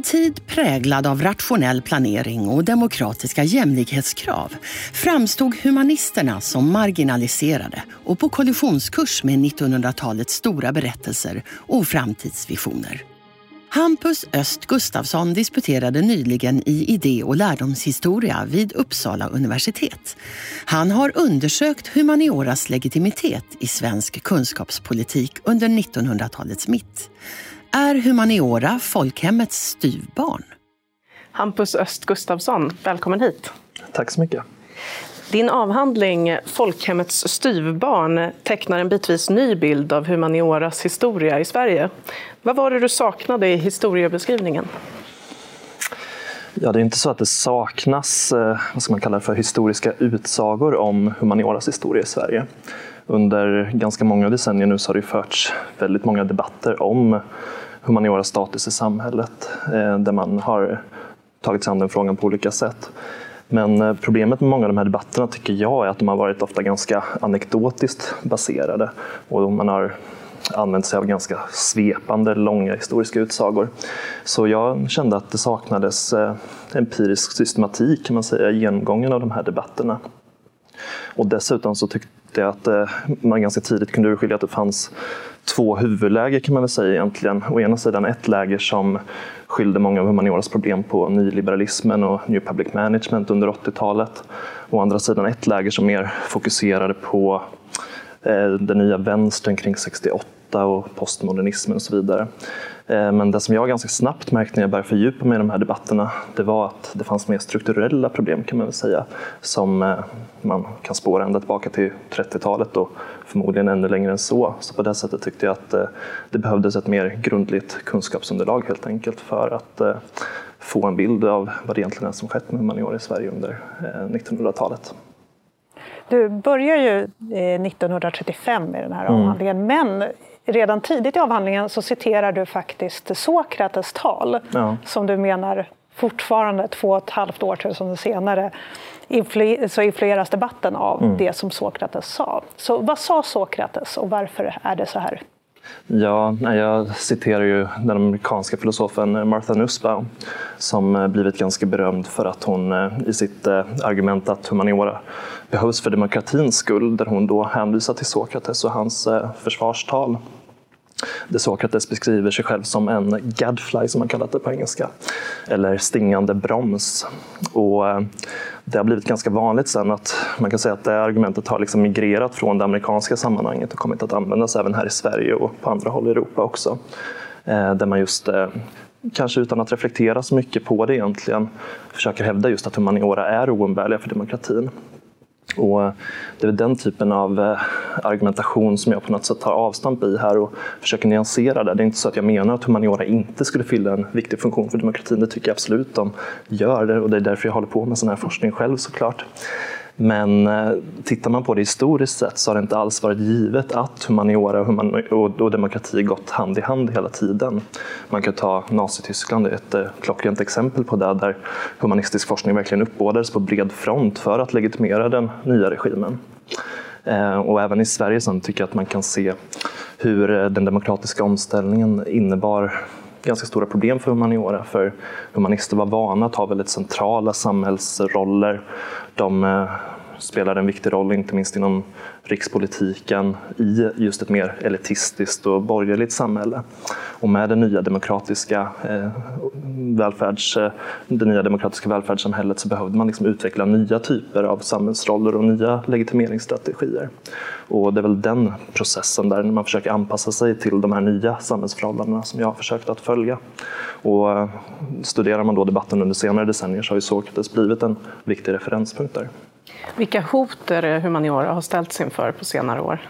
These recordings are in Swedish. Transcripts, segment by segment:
En tid präglad av rationell planering och demokratiska jämlikhetskrav framstod humanisterna som marginaliserade och på kollisionskurs med 1900-talets stora berättelser och framtidsvisioner. Hampus Öst Gustafsson disputerade nyligen i idé och lärdomshistoria vid Uppsala universitet. Han har undersökt humanioras legitimitet i svensk kunskapspolitik under 1900-talets mitt. Är humaniora folkhemmets styvbarn? Hampus Öst Gustafsson, välkommen hit. Tack så mycket. Din avhandling Folkhemmets styvbarn tecknar en bitvis ny bild av humanioras historia i Sverige. Vad var det du saknade i historiebeskrivningen? Ja, det är inte så att det saknas eh, vad ska man kalla det för, historiska utsagor om humanioras historia i Sverige. Under ganska många decennier nu så har det förts väldigt många debatter om humanioras status i samhället eh, där man har tagit sig an den frågan på olika sätt. Men eh, problemet med många av de här debatterna tycker jag är att de har varit ofta ganska anekdotiskt baserade och man har använt sig av ganska svepande, långa historiska utsagor. Så jag kände att det saknades eh, empirisk systematik kan man säga, i genomgången av de här debatterna. Och dessutom så tyckte jag att eh, man ganska tidigt kunde urskilja att det fanns två huvudläger kan man väl säga egentligen. Å ena sidan ett läger som skyllde många av humanioras problem på nyliberalismen och new public management under 80-talet. Å andra sidan ett läger som mer fokuserade på eh, den nya vänstern kring 68 och postmodernismen och så vidare. Eh, men det som jag ganska snabbt märkte när jag började fördjupa mig i de här debatterna, det var att det fanns mer strukturella problem kan man väl säga, som eh, man kan spåra ända tillbaka till 30-talet och förmodligen ännu längre än så. Så på det sättet tyckte jag att eh, det behövdes ett mer grundligt kunskapsunderlag helt enkelt för att få en bild av vad det egentligen är som skett med humaniora i Sverige under 1900-talet. Du börjar ju 1935 med den här mm. avhandlingen, men redan tidigt i avhandlingen så citerar du faktiskt Sokrates tal ja. som du menar fortfarande två och ett halvt årtusende senare influ så influeras debatten av mm. det som Sokrates sa. Så vad sa Sokrates och varför är det så här? Ja, jag citerar ju den amerikanska filosofen Martha Nussbaum som blivit ganska berömd för att hon eh, i sitt eh, argument att humaniora behövs för demokratins skull, där hon då hänvisar till Sokrates och hans eh, försvarstal där Sokrates beskriver sig själv som en gadfly, som man kallar det på engelska, eller stingande broms. Och eh, det har blivit ganska vanligt sen att man kan säga att det argumentet har liksom migrerat från det amerikanska sammanhanget och kommit att användas även här i Sverige och på andra håll i Europa också. Eh, där man just eh, kanske utan att reflektera så mycket på det egentligen, försöker hävda just att humaniora är oumbärliga för demokratin. Och eh, det är den typen av eh, argumentation som jag på något sätt tar avstamp i här och försöker nyansera det. Det är inte så att jag menar att humaniora inte skulle fylla en viktig funktion för demokratin. Det tycker jag absolut de gör det och det är därför jag håller på med sån här forskning själv såklart. Men eh, tittar man på det historiskt sett så har det inte alls varit givet att humaniora och, och, och demokrati gått hand i hand hela tiden. Man kan ta Nazityskland, ett eh, klockrent exempel på det, där humanistisk forskning verkligen uppbådades på bred front för att legitimera den nya regimen. Eh, och även i Sverige så tycker jag att man kan se hur eh, den demokratiska omställningen innebar ganska stora problem för humaniora. För humanister var vana att ha väldigt centrala samhällsroller. De eh, spelar en viktig roll, inte minst inom rikspolitiken, i just ett mer elitistiskt och borgerligt samhälle. Och med det nya demokratiska, eh, välfärds, eh, det nya demokratiska välfärdssamhället så behövde man liksom utveckla nya typer av samhällsroller och nya legitimeringsstrategier. Och det är väl den processen där man försöker anpassa sig till de här nya samhällsförhållandena som jag har försökt att följa. Och eh, studerar man då debatten under senare decennier så har ju Sokrates blivit en viktig referenspunkt där. Vilka hot är det humaniora har ställts inför på senare år?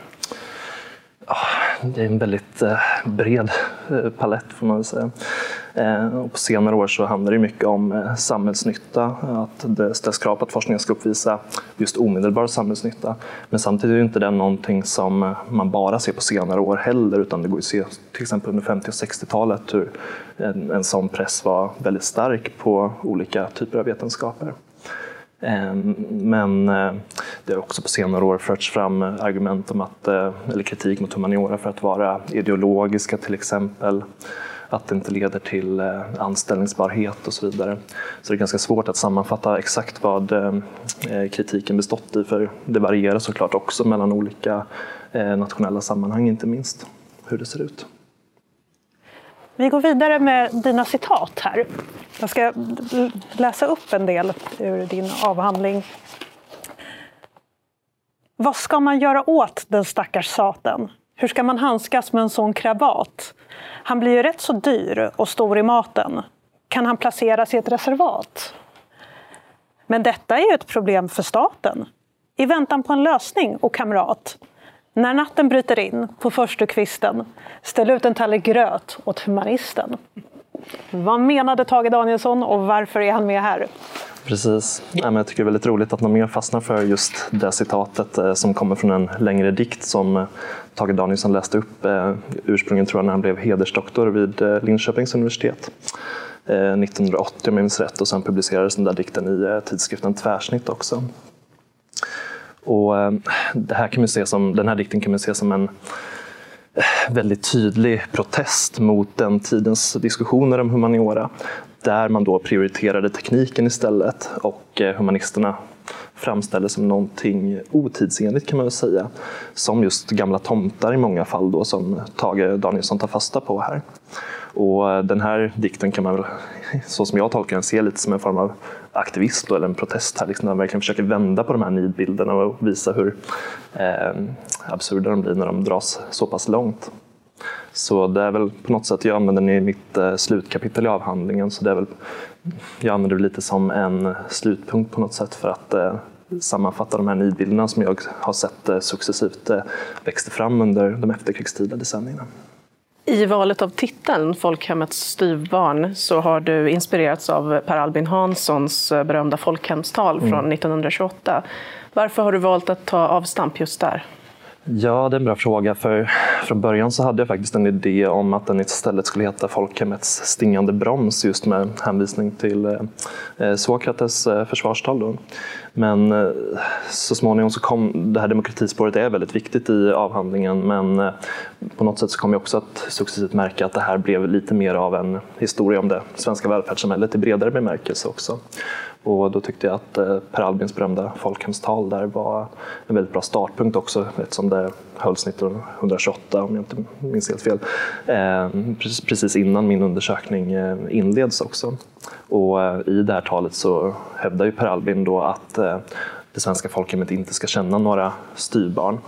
Ah, det är en väldigt eh, bred eh, palett får man väl säga. Eh, och på senare år så handlar det mycket om samhällsnytta, att det ställs krav på att forskningen ska uppvisa just omedelbar samhällsnytta. Men samtidigt är inte det någonting som man bara ser på senare år heller, utan det går att se till exempel under 50 och 60-talet hur en, en sån press var väldigt stark på olika typer av vetenskaper. Ehm, men eh, det har också på senare år förts fram eh, argument om att, eh, eller kritik mot humaniora för att vara ideologiska till exempel att det inte leder till anställningsbarhet och så vidare. Så det är ganska svårt att sammanfatta exakt vad kritiken bestått i för det varierar såklart också mellan olika nationella sammanhang inte minst hur det ser ut. Vi går vidare med dina citat här. Jag ska läsa upp en del ur din avhandling. Vad ska man göra åt den stackars saten? Hur ska man handskas med en sån krabat? Han blir ju rätt så dyr och stor i maten. Kan han placeras i ett reservat? Men detta är ju ett problem för staten. I väntan på en lösning, och kamrat, när natten bryter in på förstukvisten, ställ ut en tallrik gröt åt humanisten. Vad menade Tage Danielsson och varför är han med här? Precis. Jag tycker det är väldigt roligt att någon mer fastnar för just det citatet eh, som kommer från en längre dikt som eh, Tage Danielsson läste upp eh, ursprungligen tror jag när han blev hedersdoktor vid Linköpings universitet 1980 om jag minns rätt och sen publicerades den där dikten i tidskriften Tvärsnitt också. Och eh, det här kan man se som, den här dikten kan man se som en eh, väldigt tydlig protest mot den tidens diskussioner om humaniora där man då prioriterade tekniken istället och eh, humanisterna framställdes som någonting otidsenligt kan man väl säga. Som just gamla tomtar i många fall då som Tage Danielsson tar fasta på här. Och den här dikten kan man väl, så som jag tolkar den, se lite som en form av aktivist då, eller en protest här, liksom, där man verkligen försöker vända på de här nidbilderna och visa hur eh, absurda de blir när de dras så pass långt. Så det är väl på något sätt, jag använder den i mitt eh, slutkapitel i avhandlingen, så det är väl, jag använder det lite som en slutpunkt på något sätt för att eh, sammanfatta de här nidbilderna som jag har sett eh, successivt eh, växte fram under de efterkrigstida decennierna. I valet av titeln Folkhemmets styvbarn så har du inspirerats av Per Albin Hanssons eh, berömda folkhemstal mm. från 1928. Varför har du valt att ta avstamp just där? Ja, det är en bra fråga. För från början så hade jag faktiskt en idé om att den istället skulle heta Folkhemmets stingande broms just med hänvisning till eh, eh, Sokrates eh, försvarstal. Då. Men så småningom så kom det här demokratispåret är väldigt viktigt i avhandlingen men på något sätt så kom jag också att successivt märka att det här blev lite mer av en historia om det svenska välfärdssamhället i bredare bemärkelse också. Och då tyckte jag att eh, Per Albins berömda folkhemstal där var en väldigt bra startpunkt också eftersom det hölls 1928 om jag inte minns helt fel. Ehm, precis innan min undersökning eh, inleds också. Och eh, i det här talet så hävdar ju Per Albin då att det svenska folkhemmet inte ska känna några styrbarn.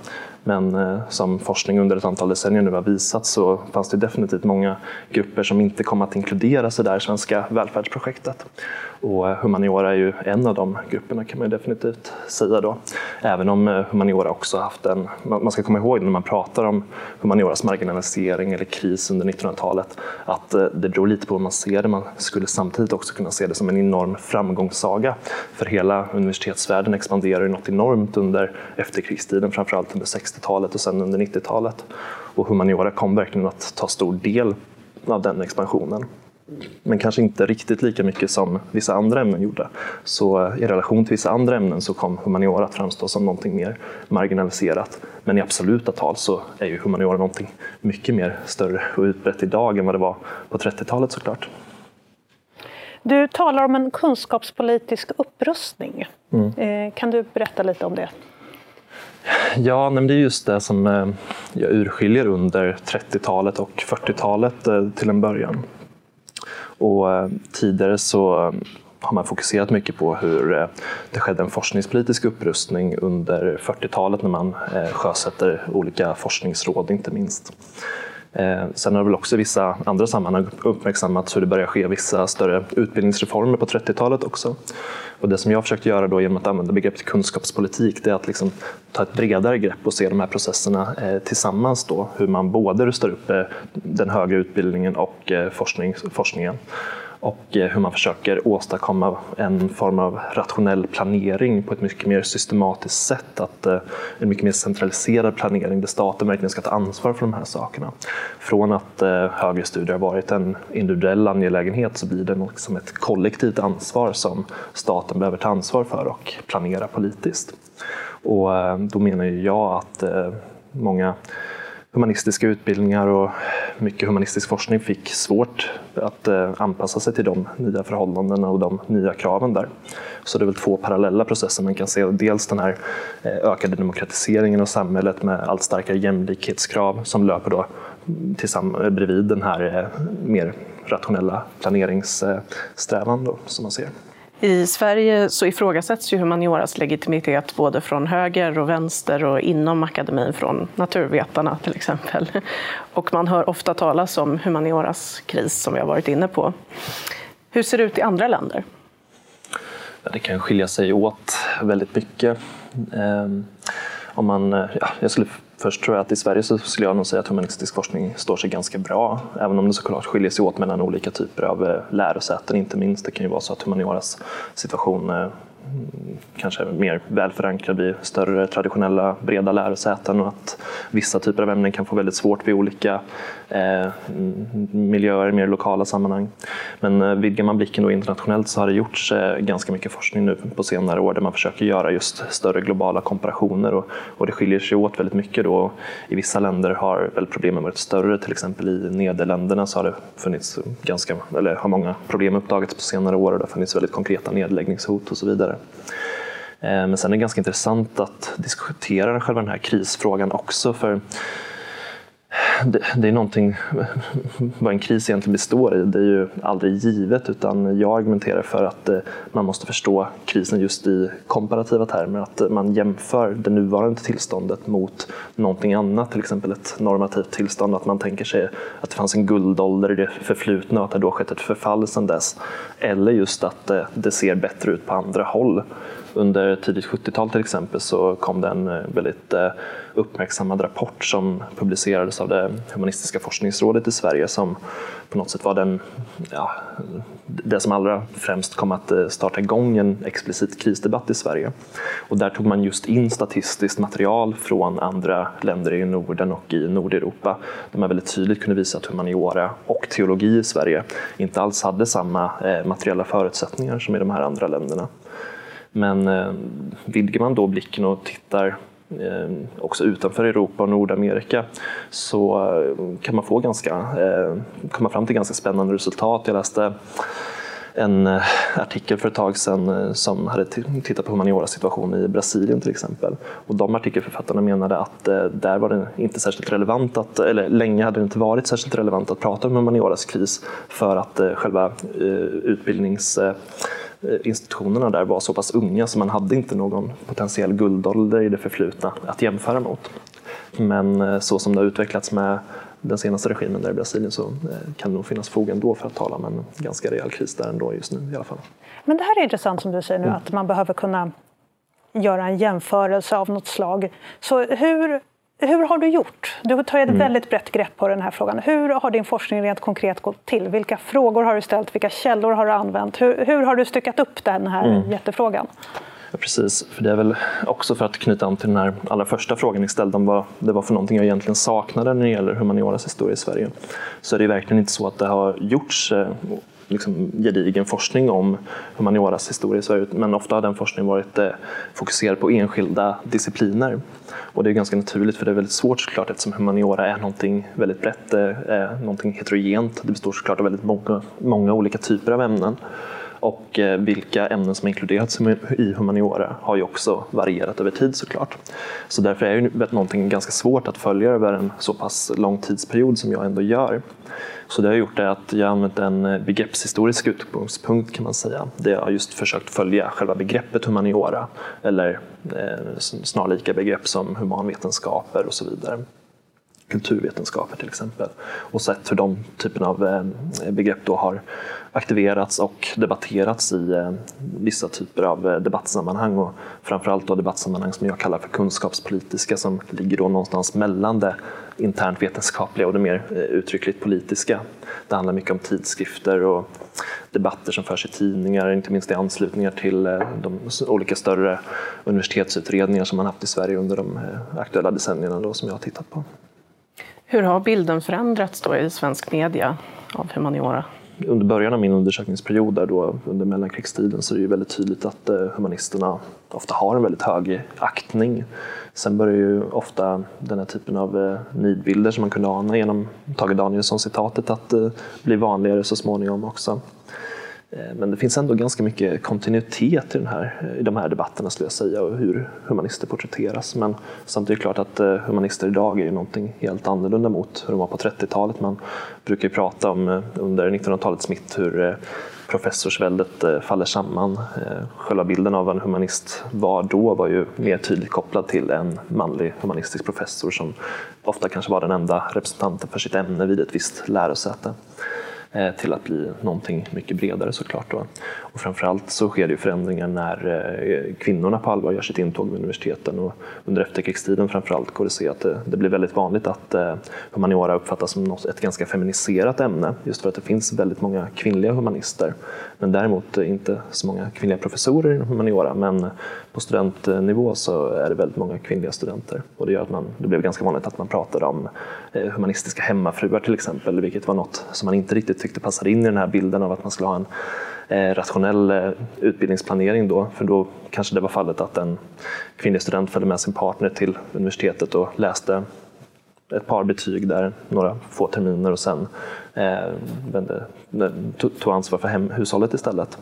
Men som forskning under ett antal decennier nu har visat så fanns det definitivt många grupper som inte kom att inkluderas i det här svenska välfärdsprojektet. Och eh, humaniora är ju en av de grupperna kan man definitivt säga då. Även om eh, humaniora också haft en, man ska komma ihåg när man pratar om humanioras marginalisering eller kris under 1900-talet att eh, det beror lite på hur man ser det. Man skulle samtidigt också kunna se det som en enorm framgångssaga. För hela universitetsvärlden expanderar ju något enormt under efterkrigstiden, framförallt under 60-talet och sen under 90-talet. Och humaniora kom verkligen att ta stor del av den expansionen. Men kanske inte riktigt lika mycket som vissa andra ämnen gjorde. Så i relation till vissa andra ämnen så kom humaniora att framstå som någonting mer marginaliserat. Men i absoluta tal så är ju humaniora någonting mycket mer större och utbrett idag än vad det var på 30-talet såklart. Du talar om en kunskapspolitisk upprustning. Mm. Eh, kan du berätta lite om det? Ja, men det är just det som eh, jag urskiljer under 30-talet och 40-talet eh, till en början. Och eh, tidigare så eh, har man fokuserat mycket på hur eh, det skedde en forskningspolitisk upprustning under 40-talet när man sjösätter olika forskningsråd inte minst. Eh, sen har det väl också i vissa andra sammanhang uppmärksammats hur det börjar ske vissa större utbildningsreformer på 30-talet också. Och det som jag har försökt göra då genom att använda begreppet kunskapspolitik det är att liksom ta ett bredare grepp och se de här processerna eh, tillsammans. Då, hur man både rustar upp eh, den högre utbildningen och eh, forskning, forskningen och eh, hur man försöker åstadkomma en form av rationell planering på ett mycket mer systematiskt sätt. Att, eh, en mycket mer centraliserad planering där staten verkligen ska ta ansvar för de här sakerna. Från att eh, högre studier har varit en individuell angelägenhet så blir det liksom ett kollektivt ansvar som staten behöver ta ansvar för och planera politiskt. Och då menar jag att många humanistiska utbildningar och mycket humanistisk forskning fick svårt att eh, anpassa sig till de nya förhållandena och de nya kraven där. Så det är väl två parallella processer man kan se. Dels den här eh, ökade demokratiseringen av samhället med allt starkare jämlikhetskrav som löper då bredvid den här eh, mer rationella planeringssträvan då, som man ser. I Sverige så ifrågasätts ju humanioras legitimitet både från höger och vänster och inom akademin från naturvetarna till exempel. Och man hör ofta talas om humanioras kris som vi har varit inne på. Hur ser det ut i andra länder? Ja, det kan skilja sig åt väldigt mycket. Ehm, om man, eh, ja, jag skulle Först tror jag att i Sverige så skulle jag nog säga att humanistisk forskning står sig ganska bra, även om det såklart skiljer sig åt mellan olika typer av eh, lärosäten, inte minst. Det kan ju vara så att humanioras situation eh, mm, kanske mer välförankrad vid större traditionella breda lärosäten och att vissa typer av ämnen kan få väldigt svårt vid olika Eh, miljöer, mer lokala sammanhang. Men eh, vidgar man blicken då internationellt så har det gjorts eh, ganska mycket forskning nu på senare år där man försöker göra just större globala komparationer och, och det skiljer sig åt väldigt mycket. Då. I vissa länder har väl problemen varit större, till exempel i Nederländerna så har det funnits ganska, eller har många problem uppdagats på senare år och det har funnits väldigt konkreta nedläggningshot och så vidare. Men sen är det ganska intressant att diskutera själva den här krisfrågan också. för det, det, är någonting, vad en kris egentligen består i, det är ju aldrig givet utan jag argumenterar för att eh, man måste förstå krisen just i komparativa termer, att man jämför det nuvarande tillståndet mot någonting annat, till exempel ett normativt tillstånd, att man tänker sig att det fanns en guldålder i det förflutna och att det då skett ett förfall sedan dess. Eller just att eh, det ser bättre ut på andra håll. Under tidigt 70-tal till exempel så kom det en eh, väldigt uppmärksammad rapport som publicerades av det humanistiska forskningsrådet i Sverige som på något sätt var den, ja, det som allra främst kom att eh, starta igång en explicit krisdebatt i Sverige. Och där tog man just in statistiskt material från andra länder i Norden och i Nordeuropa där man väldigt tydligt kunde visa att humaniora och teologi i Sverige inte alls hade samma eh, materiella förutsättningar som i de här andra länderna. Men eh, vidgar man då blicken och tittar Ehm, också utanför Europa och Nordamerika så ehm, kan man få ganska, ehm, komma fram till ganska spännande resultat. Jag läste en eh, artikel för ett tag sedan eh, som hade tittat på humanioras situation i Brasilien till exempel. Och de artikelförfattarna menade att eh, där var det inte särskilt relevant, att, eller länge hade det inte varit särskilt relevant att prata om humanioras kris för att själva utbildnings institutionerna där var så pass unga så man hade inte någon potentiell guldålder i det förflutna att jämföra mot. Men eh, så som det har utvecklats med den senaste regimen där i Brasilien så eh, kan det nog finnas fog ändå för att tala om en ganska rejäl kris där ändå just nu i alla fall. Men det här är intressant som du säger nu, mm. att man behöver kunna göra en jämförelse av något slag. Så hur hur har du gjort? Du tar ett mm. väldigt brett grepp på den här frågan. Hur har din forskning rent konkret gått till? Vilka frågor har du ställt? Vilka källor har du använt? Hur, hur har du styckat upp den här mm. jättefrågan? Ja, precis, för det är väl också för att knyta an till den här allra första frågan ni ställde om vad det var för någonting jag egentligen saknade när det gäller humanioras historia i Sverige. Så är det verkligen inte så att det har gjorts eh, liksom gedigen forskning om humanioras historia i Sverige, men ofta har den forskningen varit eh, fokuserad på enskilda discipliner. Och det är ganska naturligt för det är väldigt svårt såklart eftersom humaniora är någonting väldigt brett, eh, någonting heterogent. Det består såklart av väldigt många, många olika typer av ämnen. Och eh, vilka ämnen som inkluderats i humaniora har ju också varierat över tid såklart. Så därför är det någonting ganska svårt att följa över en så pass lång tidsperiod som jag ändå gör. Så det har gjort det att jag använt en eh, begreppshistorisk utgångspunkt kan man säga. Där jag har just försökt följa själva begreppet humaniora eller eh, snarlika begrepp som humanvetenskaper och så vidare. kulturvetenskaper till exempel och sett hur de typerna av eh, begrepp då har aktiverats och debatterats i eh, vissa typer av eh, debattsammanhang och framförallt då debattsammanhang som jag kallar för kunskapspolitiska som ligger då någonstans mellan det internt vetenskapliga och det mer eh, uttryckligt politiska. Det handlar mycket om tidskrifter och debatter som förs i tidningar, inte minst i anslutningar till de olika större universitetsutredningar som man haft i Sverige under de aktuella decennierna då, som jag har tittat på. Hur har bilden förändrats då i svensk media av humaniora? Under början av min undersökningsperiod, där då, under mellankrigstiden, så är det ju väldigt tydligt att eh, humanisterna ofta har en väldigt hög aktning. Sen börjar ju ofta den här typen av eh, nidbilder som man kunde ana genom Tage Danielsson-citatet att eh, bli vanligare så småningom också. Eh, men det finns ändå ganska mycket kontinuitet i, den här, eh, i de här debatterna skulle jag säga och hur humanister porträtteras. Men samtidigt är det klart att eh, humanister idag är ju någonting helt annorlunda mot hur de var på 30-talet. Man brukar ju prata om under 1900-talets mitt hur professorsväldet faller samman. Själva bilden av vad en humanist var då var ju mer tydligt kopplad till en manlig humanistisk professor som ofta kanske var den enda representanten för sitt ämne vid ett visst lärosäte. Eh, till att bli någonting mycket bredare såklart. Då. Och framförallt så sker det förändringar när eh, kvinnorna på allvar gör sitt intåg vid universiteten. Och under efterkrigstiden framförallt går det att se att det, blir väldigt vanligt att eh, humaniora uppfattas som ett ganska feminiserat ämne just för att det finns väldigt många kvinnliga humanister. Men däremot eh, inte så många kvinnliga professorer inom humaniora. Men på studentnivå så är det väldigt många kvinnliga studenter. Och det gör att man, det blev ganska vanligt att man pratade om humanistiska hemmafruar till exempel vilket var något som man inte riktigt tyckte passade in i den här bilden av att man skulle ha en Eh, rationell eh, utbildningsplanering då, för då kanske det var fallet att en kvinnlig student följde med sin partner till universitetet och läste ett par betyg där, några få terminer och sen eh, vände, tog ansvar för hem, hushållet istället.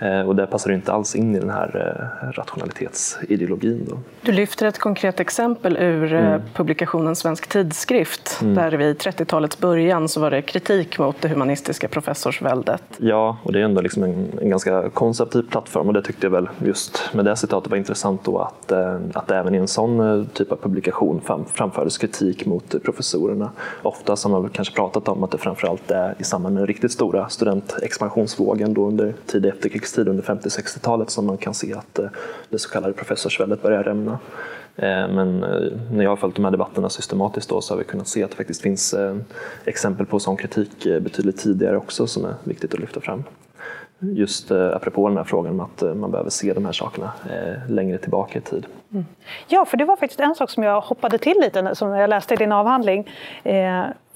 Eh, och det passar inte alls in i den här eh, rationalitetsideologin. Då. Du lyfter ett konkret exempel ur eh, mm. publikationen Svensk tidskrift, mm. där vid 30-talets början så var det kritik mot det humanistiska professorsväldet. Ja, och det är ändå liksom en, en ganska konservativ plattform och det tyckte jag väl just med det citatet var intressant då att, att även i en sån typ av publikation framfördes kritik mot professorerna. Ofta har man kanske pratat om att det framförallt är i samband med den riktigt stora studentexpansionsvågen då under tidig efterkrigstid efterkrigstid under 50-60-talet som man kan se att eh, det så kallade professorsväldet börjar rämna. Eh, men eh, när jag har följt de här debatterna systematiskt då så har vi kunnat se att det faktiskt finns exempel på sån kritik betydligt tidigare också som är viktigt att lyfta fram. Just apropå den här frågan om att man behöver se de här sakerna längre tillbaka i tid. Mm. Ja, för det var faktiskt en sak som jag hoppade till lite som jag läste i din avhandling.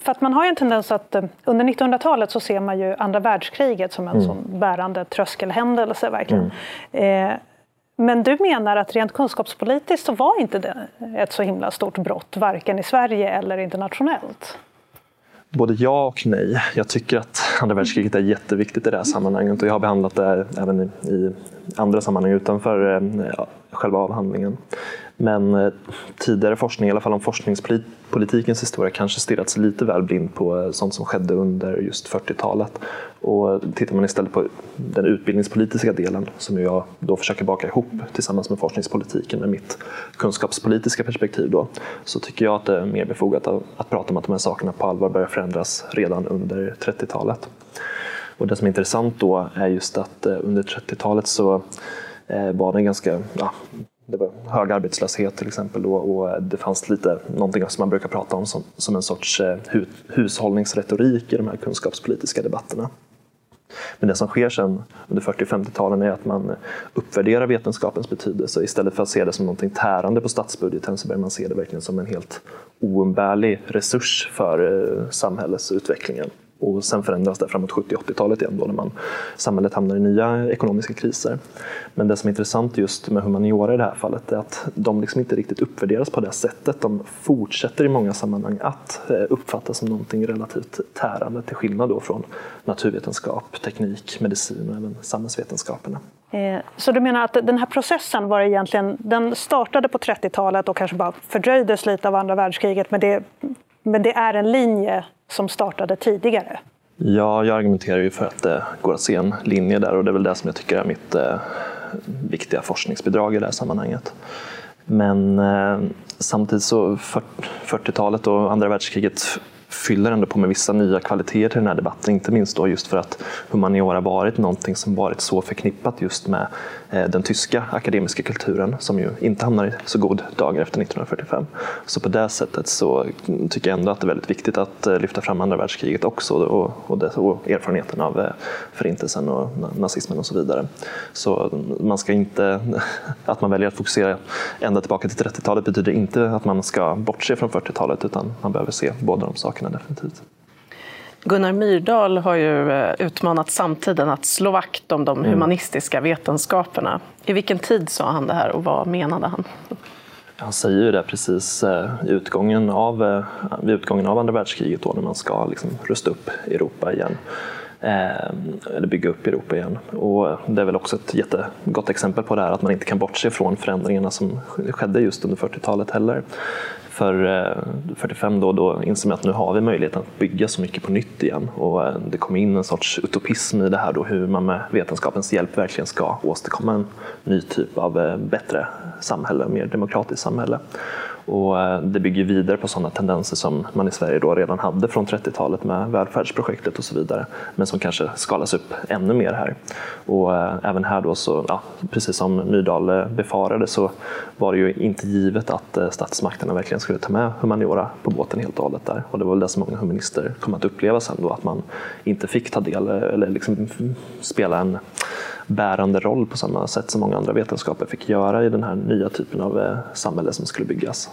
För att man har ju en tendens att eh, under 1900-talet så ser man ju andra världskriget som en mm. sån bärande tröskelhändelse verkligen. Mm. Eh, men du menar att rent kunskapspolitiskt så var inte det ett så himla stort brott, varken i Sverige eller internationellt? Både ja och nej. Jag tycker att andra världskriget är jätteviktigt i det här sammanhanget och jag har behandlat det även i andra sammanhang utanför eh, själva avhandlingen. Men eh, tidigare forskning, i alla fall om forskningspolitikens historia, kanske stirrat sig lite väl blind på eh, sånt som skedde under just 40-talet. Och eh, tittar man istället på den utbildningspolitiska delen, som jag då försöker baka ihop tillsammans med forskningspolitiken med mitt kunskapspolitiska perspektiv, då, så tycker jag att det är mer befogat att prata om att de här sakerna på allvar börjar förändras redan under 30-talet. Och det som är intressant då är just att under 30-talet så var det en ganska ja, det var hög arbetslöshet till exempel då, och det fanns lite någonting som man brukar prata om som, som en sorts eh, hushållningsretorik i de här kunskapspolitiska debatterna. Men det som sker sen under 40 50-talen är att man uppvärderar vetenskapens betydelse. Istället för att se det som någonting tärande på statsbudgeten så börjar man se det verkligen som en helt oumbärlig resurs för eh, samhällsutvecklingen och sen förändras det framåt 70-80-talet igen då när man, samhället hamnar i nya ekonomiska kriser. Men det som är intressant just med humaniora i det här fallet är att de liksom inte riktigt uppvärderas på det sättet. De fortsätter i många sammanhang att eh, uppfattas som någonting relativt tärande till skillnad då från naturvetenskap, teknik, medicin och även samhällsvetenskaperna. Eh, så du menar att den här processen var egentligen, den startade på 30-talet och kanske bara fördröjdes lite av andra världskriget men det, men det är en linje som startade tidigare? Ja, jag argumenterar ju för att det går att se en linje där och det är väl det som jag tycker är mitt eh, viktiga forskningsbidrag i det här sammanhanget. Men eh, samtidigt så 40-talet och andra världskriget fyller ändå på med vissa nya kvaliteter till den här debatten. Inte minst då just för att humaniora varit någonting som varit så förknippat just med Eh, den tyska akademiska kulturen som ju inte hamnar i så god dagar efter 1945. Så på det sättet så tycker jag ändå att det är väldigt viktigt att eh, lyfta fram andra världskriget också och, och, det, och erfarenheten av eh, förintelsen och nazismen och så vidare. Så man ska inte, att man väljer att fokusera ända tillbaka till 30-talet betyder inte att man ska bortse från 40-talet utan man behöver se båda de sakerna sakerna definitivt. Gunnar Myrdal har ju eh, utmanat samtiden att slå vakt om de mm. humanistiska vetenskaperna. I vilken tid sa han det här och vad menade han? Han säger ju det precis eh, i utgången av, eh, vid utgången av andra världskriget då, när man ska liksom rusta upp Europa igen. eller bygga upp Europa igen. Och det är väl också ett jättegott exempel på det här att man inte kan bortse från förändringarna som skedde just under 40-talet heller för eh, 45 då, då inser man att nu har vi möjligheten att bygga så mycket på nytt igen och eh, det kom in en sorts utopism i det här då hur man med vetenskapens hjälp verkligen ska åstadkomma en ny typ av eh, bättre samhälle, mer demokratiskt samhälle. Och eh, det bygger vidare på sådana tendenser som man i Sverige då redan hade från 30-talet med välfärdsprojektet och så vidare, men som kanske skalas upp ännu mer här. Och eh, även här då, så, ja, precis som Myrdal eh, befarade, så var det ju inte givet att statsmakterna verkligen skulle ta med humaniora på båten helt och hållet där. Och det var väl det som många humanister kom att uppleva sen då, att man inte fick ta del eller liksom spela en bärande roll på samma sätt som många andra vetenskaper fick göra i den här nya typen av eh, samhälle som skulle byggas.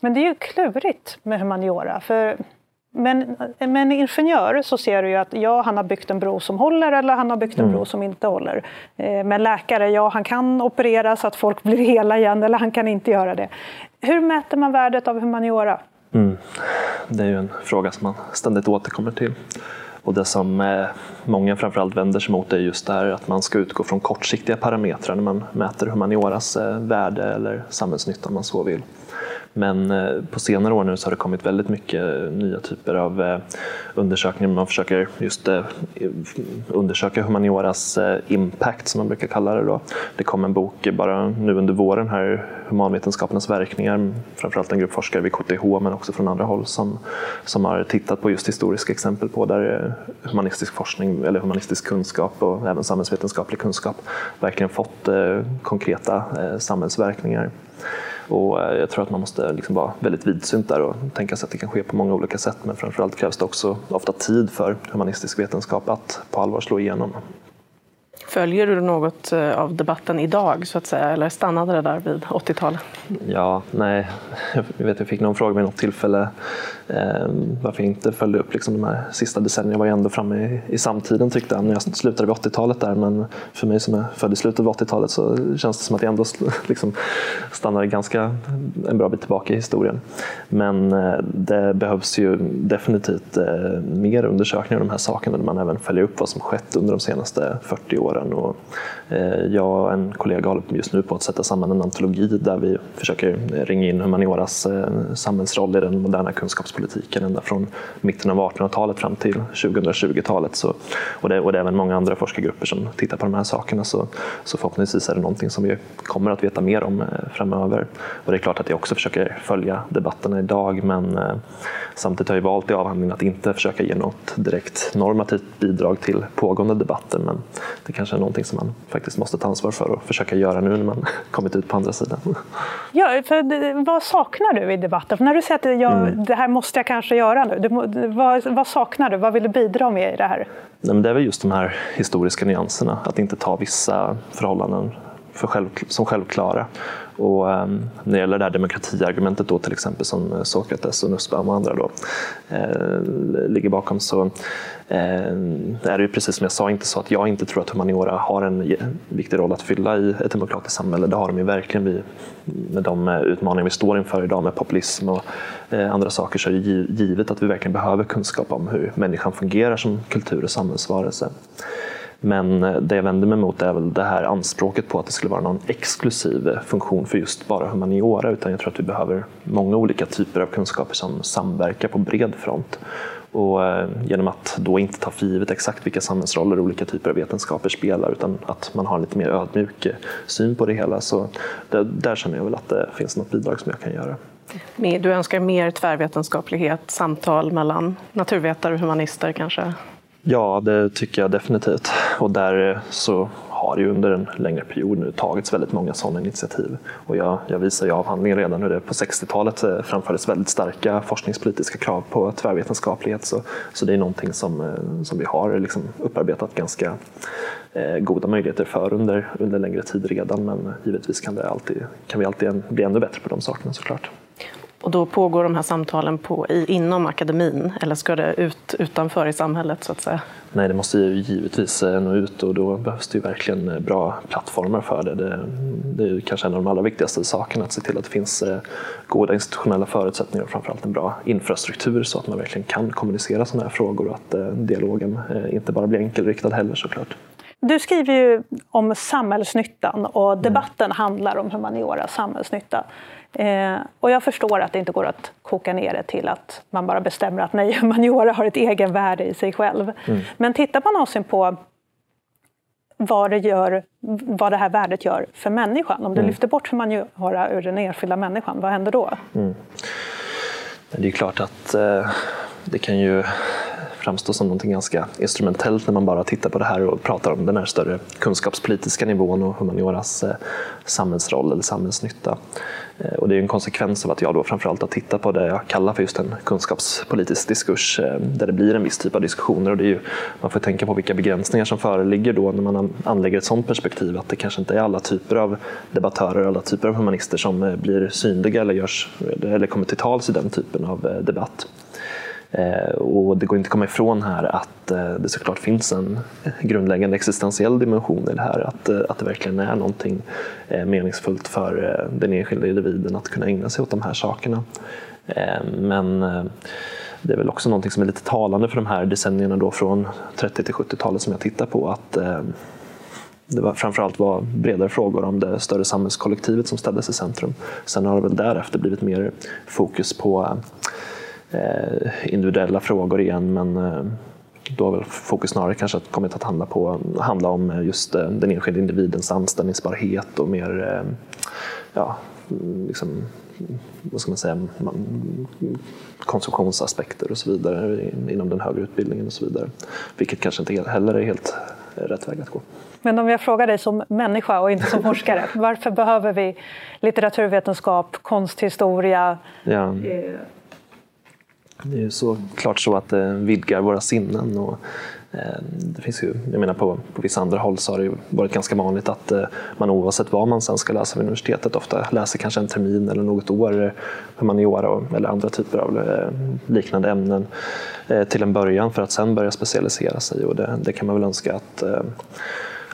Men det är ju klurigt med humaniora. För men med en ingenjör så ser du ju att ja, han har byggt en bro som håller eller han har byggt en mm. bro som inte håller. Eh, med läkare, ja, han kan operera så att folk blir hela igen eller han kan inte göra det. Hur mäter man värdet av humaniora? Mm. Det är ju en fråga som man ständigt återkommer till. Och det som eh, många framförallt vänder sig mot är just det här att man ska utgå från kortsiktiga parametrar när man mäter humanioras värde eller samhällsnytta om man så vill. Men eh, på senare år nu så har det kommit väldigt mycket nya typer av eh, undersökningar. Man försöker just eh, undersöka humanioras impact som man brukar kalla det. Då. Det kom en bok bara nu under våren här, Humanvetenskapernas verkningar, framförallt en grupp forskare vid KTH men också från andra håll som, som har tittat på just historiska exempel på där humanistisk forskning eller humanistisk kunskap och även samhällsvetenskaplig kunskap verkligen fått konkreta samhällsverkningar. Och eh, jag tror att man måste liksom vara väldigt vidsynt där och tänka sig att det kan ske på många olika sätt. Men framförallt krävs det också ofta tid för humanistisk vetenskap att på allvar slå igenom. Följer du något eh, av debatten idag, så att säga, eller stannade det där vid 80-talet? Ja, nej. Jag, vet, jag fick någon fråga vid något tillfälle Ehm, varför jag inte följde upp liksom, de här sista decennierna. Jag var ju ändå framme i, i samtiden tyckte jag, när jag slutade vid 80-talet där. Men för mig som är född i slutet av 80-talet så känns det som att jag ändå liksom, stannade ganska en bra bit tillbaka i historien. Men eh, det behövs ju definitivt eh, mer undersökningar av de här sakerna där man även följer upp vad som skett under de senaste 40 åren. Och eh, jag och en kollega håller just nu på att sätta samman en antologi där vi försöker ringa in humanioras eh, samhällsroll i den moderna kunskapspolitiken ända från mitten av 1800-talet fram till 2020-talet. Så, och, det, och det är även många andra forskargrupper som tittar på de här sakerna. Så, så förhoppningsvis är det någonting som vi kommer att veta mer om eh, framöver. Och det är klart att jag också försöker följa debatterna idag men samtidigt har jag valt i avhandlingen att inte försöka ge något direkt normativt bidrag till pågående debatter men det kanske är någonting som man faktiskt måste ta ansvar för och försöka göra nu när man kommit ut på andra sidan. Ja, för vad saknar du i debatten? För när du säger att jag, mm. det här måste Måste jag kanske göra nu, du, vad, vad, saknar du? Vad vill du bidra med i det här? Nej, men det är väl just de här historiska nyanserna, att inte ta vissa förhållanden för själv, som självklara. Och um, när det gäller det här demokratiargumentet då till exempel som eh, Sokrates och Nussbaum och andra då, eh, ligger bakom så eh, är det ju precis som jag sa inte så att jag inte tror att humaniora har en viktig roll att fylla i ett demokratiskt samhälle. Det har de ju verkligen vi, med de eh, utmaningar vi står inför idag med populism och eh, andra saker så är det givet att vi verkligen behöver kunskap om hur människan fungerar som kultur och samhällsvarelse. Men eh, det jag vänder mig mot är väl det här anspråket på att det skulle vara någon exklusiv eh, funktion för just bara humaniora, utan jag tror att vi behöver många olika typer av kunskaper som samverkar på bred front. Och eh, genom att då inte ta för givet exakt vilka samhällsroller olika typer av vetenskaper spelar utan att man har en lite mer ödmjuk syn på det hela så där, där känner jag väl att det finns något bidrag som jag kan göra. Du önskar mer tvärvetenskaplighet, samtal mellan naturvetare och humanister kanske? Ja, det tycker jag definitivt. Och där så har ju under en längre period nu tagits väldigt många sådana initiativ. Och jag, jag visar i avhandlingen redan hur det på 60-talet eh, framfördes väldigt starka forskningspolitiska krav på tvärvetenskaplighet. Så, så det är någonting som, eh, som vi har liksom upparbetat ganska eh, goda möjligheter för under, under längre tid redan. Men givetvis kan, det alltid, kan vi alltid bli ännu bättre på de sakerna såklart. Och då pågår de här samtalen på, i, inom akademin eller ska det ut utanför i samhället så att säga? Nej, det måste ju givetvis eh, nå ut och då behövs det ju verkligen eh, bra plattformar för det. Det, det är kanske en av de allra viktigaste sakerna, att se till att det finns eh, goda institutionella förutsättningar och framförallt en bra infrastruktur så att man verkligen kan kommunicera sådana här frågor och att dialogen inte bara blir enkelriktad heller såklart. Du skriver ju om samhällsnyttan och debatten mm. handlar om humaniora, samhällsnytta. Eh, och jag förstår att det inte går att koka ner det till att man bara bestämmer att nej, humaniora har ett egenvärde i sig själv. Mm. Men tittar man någonsin på vad det, gör, vad det här värdet gör för människan. Om du mm. lyfter bort humaniora ur den enskilda människan, vad händer då? Mm. Det är klart att eh, det kan ju framstå som något ganska instrumentellt när man bara tittar på det här och pratar om den här större kunskapspolitiska nivån och humanioras eh, samhällsroll eller samhällsnytta. Eh, och det är en konsekvens av att jag då framförallt har tittat på det jag kallar för just en kunskapspolitisk diskurs eh, där det blir en viss typ av diskussioner. Och det är ju, man får tänka på vilka begränsningar som föreligger då när man anlägger ett sådant perspektiv. Att det kanske inte är alla typer av debattörer, alla typer av humanister som blir synliga eller, görs, eller kommer till tals i den typen av debatt. Eh, och det går inte att komma ifrån här att eh, det såklart finns en grundläggande existentiell dimension i det här. Att, eh, att det verkligen är någonting meningsfullt för den enskilda individen att kunna ägna sig åt de här sakerna. Men det är väl också någonting som är lite talande för de här decennierna då från 30 till 70-talet som jag tittar på. att det var framförallt var bredare frågor om det större samhällskollektivet som ställdes i centrum. Sen har det väl därefter blivit mer fokus på individuella frågor igen men eh, då har väl fokus snarare kanske kommit att handla, på, handla om eh, just den enskilda individens anställningsbarhet och mer ja, liksom, vad ska man säga, konsumtionsaspekter och så vidare inom den högre utbildningen och så vidare. Vilket kanske inte heller är helt rätt väg att gå. Men om jag frågar dig som människa och inte som forskare, varför behöver vi litteraturvetenskap, konsthistoria? Ja. Det är ju såklart så att det vidgar våra sinnen. Och, eh, det finns ju, jag menar på, på vissa andra håll så har det varit ganska vanligt att eh, man oavsett vad man sen ska läsa vid universitetet ofta läser kanske en termin eller något år humaniora eller andra typer av liknande ämnen till en början för att sen börja specialisera sig. Och det, det kan man väl önska att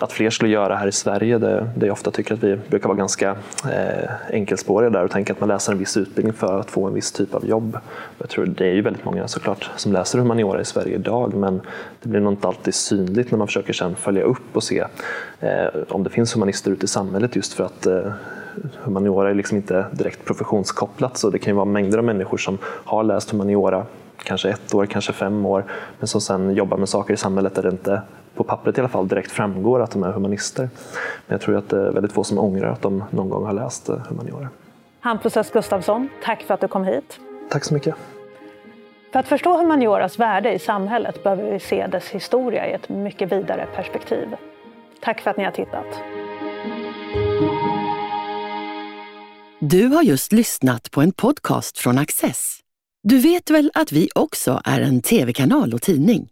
att fler skulle göra här i Sverige. Det, det jag ofta tycker att vi brukar vara ganska eh, enkelspåriga där och tänka att man läser en viss utbildning för att få en viss typ av jobb. Jag tror det är ju väldigt många såklart som läser humaniora i Sverige idag men det blir nog inte alltid synligt när man försöker sedan följa upp och se eh, om det finns humanister ute i samhället just för att eh, humaniora är liksom inte direkt professionskopplat så det kan ju vara mängder av människor som har läst humaniora kanske ett år, kanske fem år, men som sen jobbar med saker i samhället där det inte på pappret i alla fall direkt framgår att de är humanister. Men jag tror att det är väldigt få som ångrar att de någon gång har läst eh, humaniora. Hampus S Gustafsson, tack för att du kom hit. Tack så mycket. För att förstå humanioras värde i samhället behöver vi se dess historia i ett mycket vidare perspektiv. Tack för att ni har tittat. Du har just lyssnat på en podcast från Access. Du vet väl att vi också är en tv-kanal och tidning?